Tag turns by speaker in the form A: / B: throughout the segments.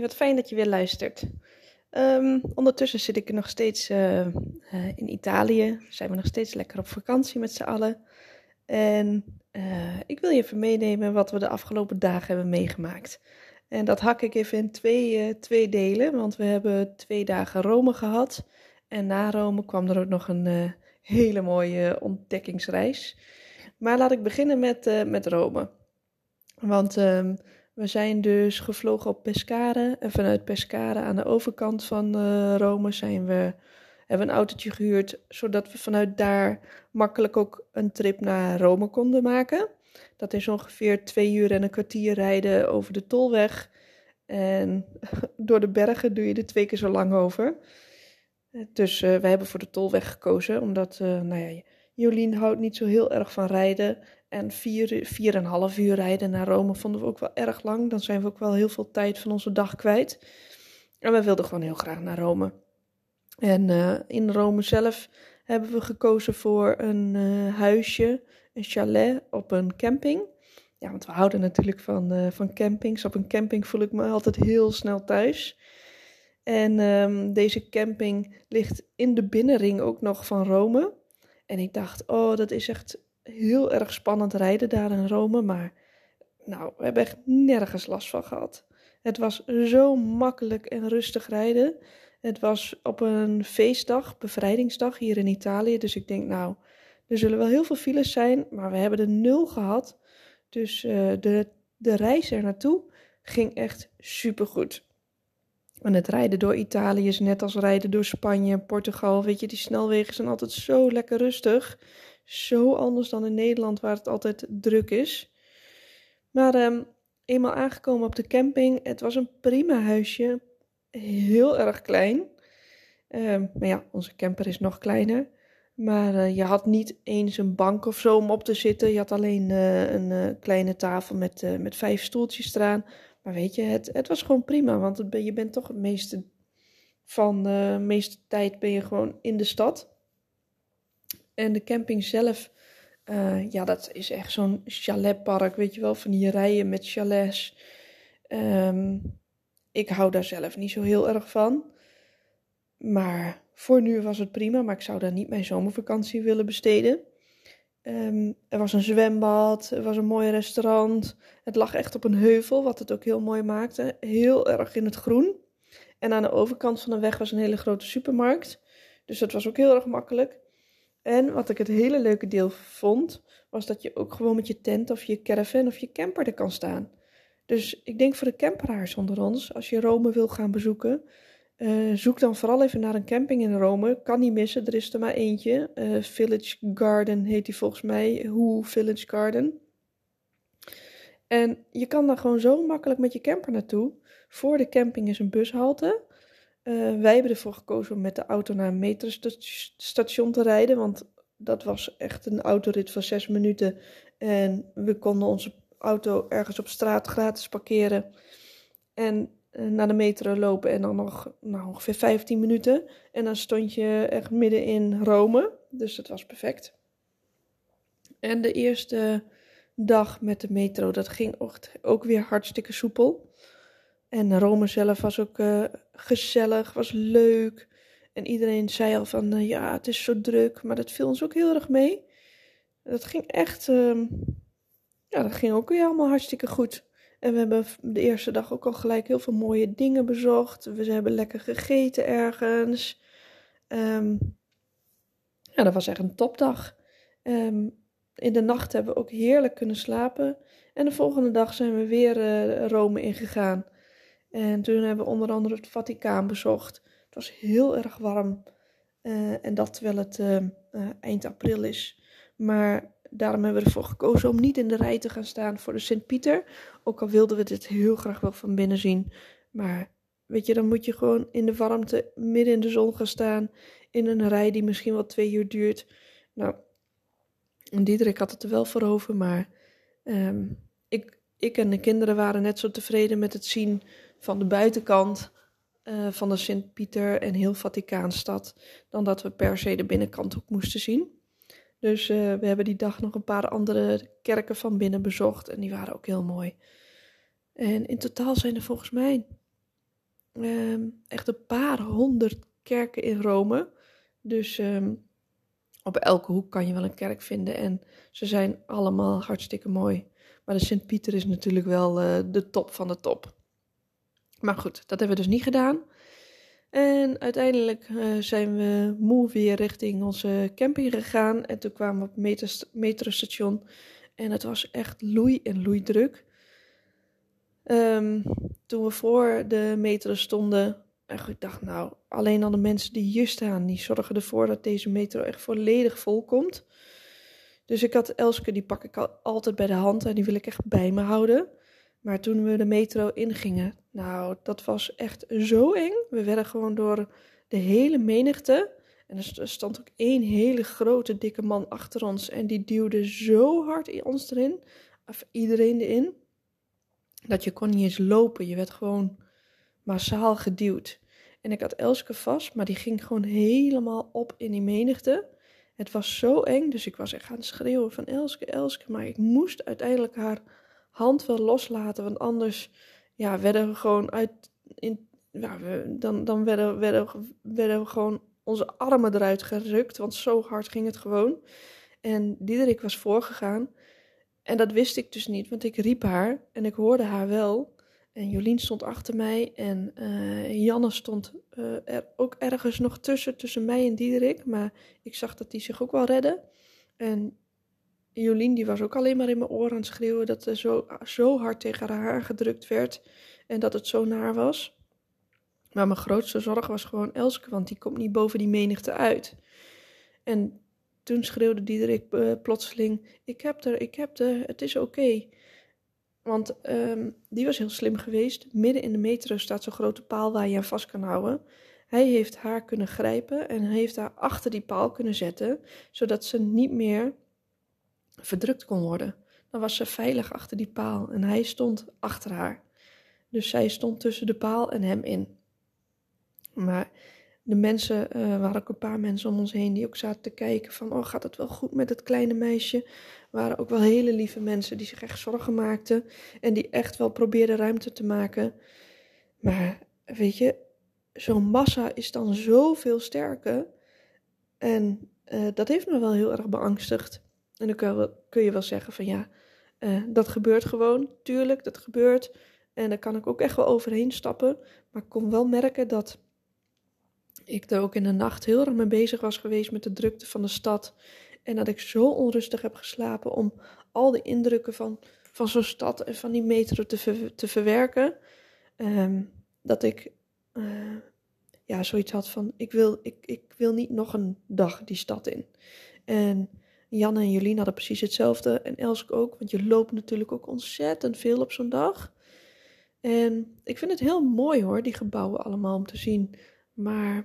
A: Wat fijn dat je weer luistert. Ehm, ondertussen zit ik nog steeds uh, uh, in Italië. Zijn we nog steeds lekker op vakantie met z'n allen. En uh, ik wil je even meenemen wat we de afgelopen dagen hebben meegemaakt. En dat hak ik even in twee, twee delen, want we hebben twee dagen Rome gehad. En na Rome kwam er ook nog een hele mooie ontdekkingsreis. Maar laat ik beginnen met, met Rome. Want ehm, we zijn dus gevlogen op Pescara. En vanuit Pescara aan de overkant van uh, Rome zijn we, hebben we een autootje gehuurd. Zodat we vanuit daar makkelijk ook een trip naar Rome konden maken. Dat is ongeveer twee uur en een kwartier rijden over de tolweg. En door de bergen doe je er twee keer zo lang over. Dus uh, wij hebben voor de tolweg gekozen. Omdat, nou ja, Jolien houdt niet zo heel erg van rijden. En vier, vier en een half uur rijden naar Rome vonden we ook wel erg lang. Dan zijn we ook wel heel veel tijd van onze dag kwijt. En we wilden gewoon heel graag naar Rome. En uh, in Rome zelf hebben we gekozen voor een uh, huisje, een chalet op een camping. Ja, want we houden natuurlijk van, uh, van campings. Op een camping voel ik me altijd heel snel thuis. En um, deze camping ligt in de binnenring ook nog van Rome. En ik dacht, oh, dat is echt heel erg spannend rijden daar in Rome, maar nou, we hebben echt nergens last van gehad. Het was zo makkelijk en rustig rijden. Het was op een feestdag, bevrijdingsdag hier in Italië. Dus ik denk, nou, er zullen wel heel veel files zijn, maar we hebben er nul gehad. Dus uh, de, de reis er naartoe ging echt supergoed. En het rijden door Italië is net als rijden door Spanje Portugal. Weet je, die snelwegen zijn altijd zo lekker rustig zo anders dan in Nederland, waar het altijd druk is. Maar um, eenmaal aangekomen op de camping, het was een prima huisje. Heel erg klein. Um, maar ja, onze camper is nog kleiner. Maar uh, je had niet eens een bank of zo om op te zitten. Je had alleen uh, een uh, kleine tafel met, met vijf stoeltjes eraan. Maar weet je, het, het was gewoon prima. Want je bent toch het meeste van de meeste tijd ben je gewoon in de stad. En de camping zelf, uh, ja, dat is echt zo'n chaletpark, weet je wel, van die rijen met chalets. Um, ik hou daar zelf niet zo heel erg van. Maar voor nu was het prima, maar ik zou daar niet mijn zomervakantie willen besteden. Um, er was een zwembad, er was een mooi restaurant. Het lag echt op een heuvel, wat het ook heel mooi maakte. Heel erg in het groen. En aan de overkant van de weg was een hele grote supermarkt. Dus dat was ook heel erg makkelijk. En wat ik het hele leuke deel vond, was dat je ook gewoon met je tent of je caravan of je camper er kan staan. Dus ik denk voor de camperaars onder ons, als je Rome wil gaan bezoeken, uh, zoek dan vooral even naar een camping in Rome. Kan niet missen, er is er maar eentje. Uh, Village Garden heet die volgens mij. Hoe Village Garden. En je kan daar gewoon zo makkelijk met je camper naartoe. Voor de camping is een bushalte. Uh, wij hebben ervoor gekozen om met de auto naar een metrostation te rijden. Want dat was echt een autorit van zes minuten. En we konden onze auto ergens op straat gratis parkeren. En uh, naar de metro lopen. En dan nog nou, ongeveer 15 minuten. En dan stond je echt midden in Rome. Dus dat was perfect. En de eerste dag met de metro, dat ging ook weer hartstikke soepel. En Rome zelf was ook uh, gezellig, was leuk. En iedereen zei al van, uh, ja, het is zo druk. Maar dat viel ons ook heel erg mee. Dat ging echt, uh, ja, dat ging ook weer allemaal hartstikke goed. En we hebben de eerste dag ook al gelijk heel veel mooie dingen bezocht. We hebben lekker gegeten ergens. Um, ja, dat was echt een topdag. Um, in de nacht hebben we ook heerlijk kunnen slapen. En de volgende dag zijn we weer uh, Rome ingegaan. En toen hebben we onder andere het Vaticaan bezocht. Het was heel erg warm. Uh, en dat terwijl het uh, uh, eind april is. Maar daarom hebben we ervoor gekozen om niet in de rij te gaan staan voor de Sint-Pieter. Ook al wilden we dit heel graag wel van binnen zien. Maar weet je, dan moet je gewoon in de warmte midden in de zon gaan staan. In een rij die misschien wel twee uur duurt. Nou, Diederik had het er wel voor over, maar ehm, ik, ik en de kinderen waren net zo tevreden met het zien van de buitenkant uh, van de Sint-Pieter en heel Vaticaanstad, dan dat we per se de binnenkant ook moesten zien. Dus uh, we hebben die dag nog een paar andere kerken van binnen bezocht en die waren ook heel mooi. En in totaal zijn er volgens mij um, echt een paar honderd kerken in Rome. Dus um, op elke hoek kan je wel een kerk vinden en ze zijn allemaal hartstikke mooi. Maar de Sint-Pieter is natuurlijk wel uh, de top van de top. Maar goed, dat hebben we dus niet gedaan. En uiteindelijk uh, zijn we moe weer richting onze camping gegaan. En toen kwamen we op het metrostation. En het was echt loei en loei druk. Um, toen we voor de metro stonden, en ik dacht, nou, alleen al de mensen die hier staan, die zorgen ervoor dat deze metro echt volledig vol komt. Dus ik had Elske, die pak ik altijd bij de hand en die wil ik echt bij me houden. Maar toen we de metro ingingen, nou, dat was echt zo eng. We werden gewoon door de hele menigte. En er stond ook één hele grote, dikke man achter ons. En die duwde zo hard in ons erin, of iedereen erin, dat je kon niet eens lopen. Je werd gewoon massaal geduwd. En ik had Elske vast, maar die ging gewoon helemaal op in die menigte. Het was zo eng, dus ik was echt aan het schreeuwen van Elske, Elske. Maar ik moest uiteindelijk haar hand wel loslaten, want anders ja, werden we gewoon uit. In, ja, we, dan dan werden, werden, werden we gewoon onze armen eruit gerukt, want zo hard ging het gewoon. En Diederik was voorgegaan. En dat wist ik dus niet, want ik riep haar en ik hoorde haar wel. En Jolien stond achter mij en uh, Janne stond uh, er ook ergens nog tussen, tussen mij en Diederik. Maar ik zag dat die zich ook wel redde. En Jolien die was ook alleen maar in mijn oren aan het schreeuwen dat er zo, zo hard tegen haar gedrukt werd en dat het zo naar was. Maar mijn grootste zorg was gewoon Elske, want die komt niet boven die menigte uit. En toen schreeuwde Diederik uh, plotseling, ik heb er, ik heb er, het is oké. Want um, die was heel slim geweest. Midden in de metro staat zo'n grote paal waar je aan vast kan houden. Hij heeft haar kunnen grijpen en heeft haar achter die paal kunnen zetten, zodat ze niet meer verdrukt kon worden. Dan was ze veilig achter die paal en hij stond achter haar. Dus zij stond tussen de paal en hem in. Maar de mensen, uh, waren ook een paar mensen om ons heen die ook zaten te kijken van, oh gaat het wel goed met het kleine meisje? waren ook wel hele lieve mensen die zich echt zorgen maakten en die echt wel probeerden ruimte te maken. Maar weet je, zo'n massa is dan zoveel sterker en uh, dat heeft me wel heel erg beangstigd. En dan kun, je wel zeggen van ja, uh, dat gebeurt gewoon, tuurlijk, dat gebeurt. En daar kan ik ook echt wel overheen stappen. Maar ik kon wel merken dat ik er ook in de nacht heel erg mee bezig was geweest met de drukte van de stad. En dat ik zo onrustig heb geslapen om al de indrukken van, van zo'n stad en van die metro te, te verwerken. Um, dat ik uh, ja, zoiets had van: ik wil, ik, ik wil niet nog een dag die stad in. En Janne en Jolien hadden precies hetzelfde. En Elske ook, want je loopt natuurlijk ook ontzettend veel op zo'n dag. En ik vind het heel mooi hoor, die gebouwen allemaal om te zien. Maar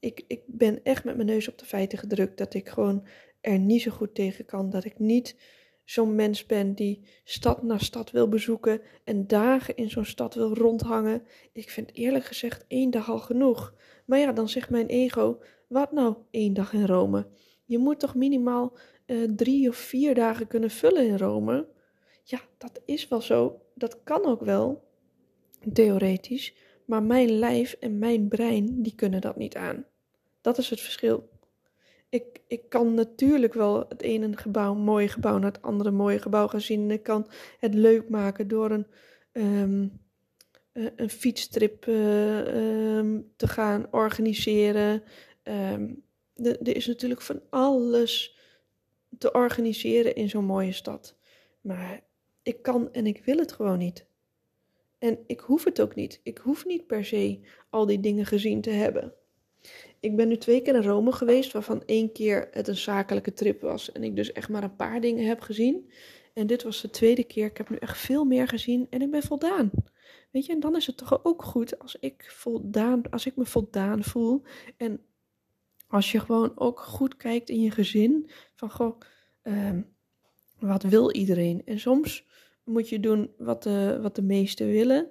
A: ik, ik ben echt met mijn neus op de feiten gedrukt dat ik gewoon er niet zo goed tegen kan. Dat ik niet zo'n mens ben die stad naar stad wil bezoeken en dagen in zo'n stad wil rondhangen. Ik vind eerlijk gezegd één dag al genoeg. Maar ja, dan zegt mijn ego, wat nou één dag in Rome? Je moet toch minimaal uh, drie of vier dagen kunnen vullen in Rome? Ja, dat is wel zo. Dat kan ook wel, theoretisch. Maar mijn lijf en mijn brein, die kunnen dat niet aan. Dat is het verschil. Ik, ik kan natuurlijk wel het ene gebouw, mooie gebouw, naar het andere mooie gebouw gaan zien. En ik kan het leuk maken door een, um, een fietstrip uh, um, te gaan organiseren. Um, er is natuurlijk van alles te organiseren in zo'n mooie stad. Maar ik kan en ik wil het gewoon niet. En ik hoef het ook niet. Ik hoef niet per se al die dingen gezien te hebben. Ik ben nu twee keer in Rome geweest, waarvan één keer het een zakelijke trip was. En ik dus echt maar een paar dingen heb gezien. En dit was de tweede keer. Ik heb nu echt veel meer gezien en ik ben voldaan. Weet je, en dan is het toch ook goed als ik, voldaan, als ik me voldaan voel. En als je gewoon ook goed kijkt in je gezin. Van goh, ehm, wat wil iedereen? En soms moet je doen wat de, wat de meesten willen.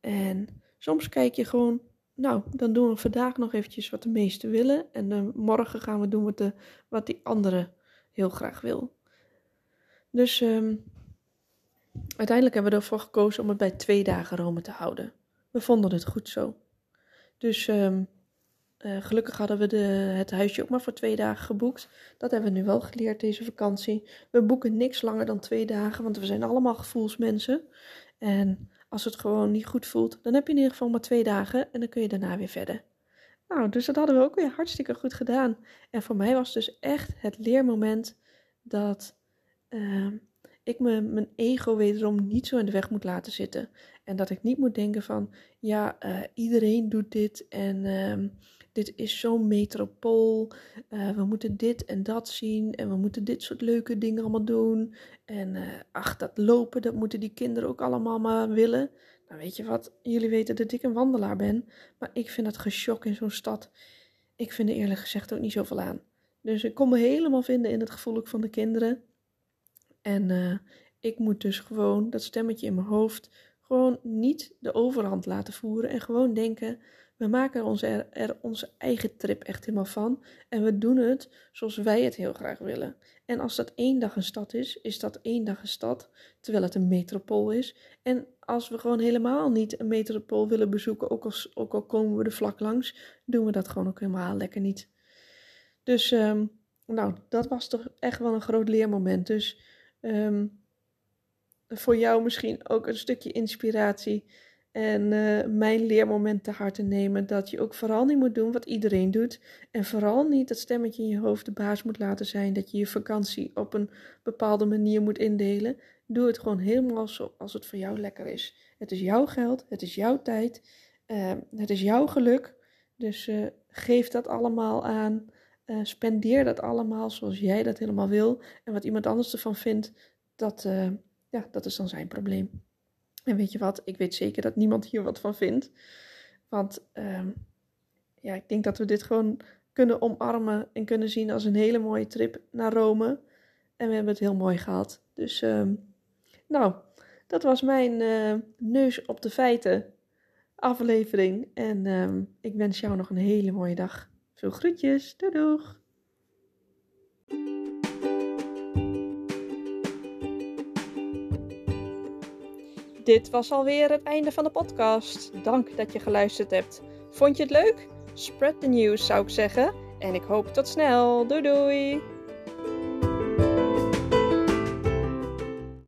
A: En soms kijk je gewoon, nou, dan doen we vandaag nog eventjes wat de meesten willen. En dan morgen gaan we doen wat, de, wat die andere heel graag wil. Dus ehm, uiteindelijk hebben we ervoor gekozen om het bij twee dagen Rome te houden. We vonden het goed zo. Dus um, uh, gelukkig hadden we de, het huisje ook maar voor twee dagen geboekt. Dat hebben we nu wel geleerd deze vakantie. We boeken niks langer dan twee dagen, want we zijn allemaal gevoelsmensen. En als het gewoon niet goed voelt, dan heb je in ieder geval maar twee dagen en dan kun je daarna weer verder. Nou, dus dat hadden we ook weer hartstikke goed gedaan. En voor mij was dus echt het leermoment dat uh, ik me, mijn ego wederom niet zo in de weg moet laten zitten. En dat ik niet moet denken van, ja, uh, iedereen doet dit en uh, dit is zo'n metropool. Uh, we moeten dit en dat zien en we moeten dit soort leuke dingen allemaal doen. En uh, ach, dat lopen, dat moeten die kinderen ook allemaal maar willen. Nou, weet je wat? Jullie weten dat ik een wandelaar ben, maar ik vind dat geschok in zo'n stad. Ik vind er eerlijk gezegd ook niet zoveel aan. Dus ik kon me helemaal vinden in het gevoel van de kinderen. En uh, ik moet dus gewoon dat stemmetje in mijn hoofd gewoon niet de overhand laten voeren en gewoon denken: we maken er, er, onze eigen trip echt helemaal van en we doen het zoals wij het heel graag willen. En als dat één dag een stad is, is dat één dag een stad, terwijl het een metropool is. En als we gewoon helemaal niet een metropool willen bezoeken, ook, als, ook al komen we er vlak langs, doen we dat gewoon ook helemaal lekker niet. Dus, um, nou, dat was toch echt wel een groot leermoment. Dus um, voor jou misschien ook een stukje inspiratie en uh, mijn leermoment te harte nemen. Dat je ook vooral niet moet doen wat iedereen doet. En vooral niet dat stemmetje in je hoofd de baas moet laten zijn. Dat je je vakantie op een bepaalde manier moet indelen. Doe het gewoon helemaal zoals het voor jou lekker is. Het is jouw geld, het is jouw tijd, uh, het is jouw geluk. Dus uh, geef dat allemaal aan. spendeer dat allemaal zoals jij dat helemaal wil. En wat iemand anders ervan vindt, dat, ja, dat is dan zijn probleem. En weet je wat, ik weet zeker dat niemand hier wat van vindt. Want um, ja, ik denk dat we dit gewoon kunnen omarmen en kunnen zien als een hele mooie trip naar Rome. En we hebben het heel mooi gehad. Dus um, nou, dat was mijn uh, neus op de feiten aflevering. En um, ik wens jou nog een hele mooie dag. Veel groetjes. Doei doeg! Dit was alweer het einde van de podcast. Dank dat je geluisterd hebt. Vond je het leuk? Spread the news zou ik zeggen. En ik hoop tot snel. Doei doei!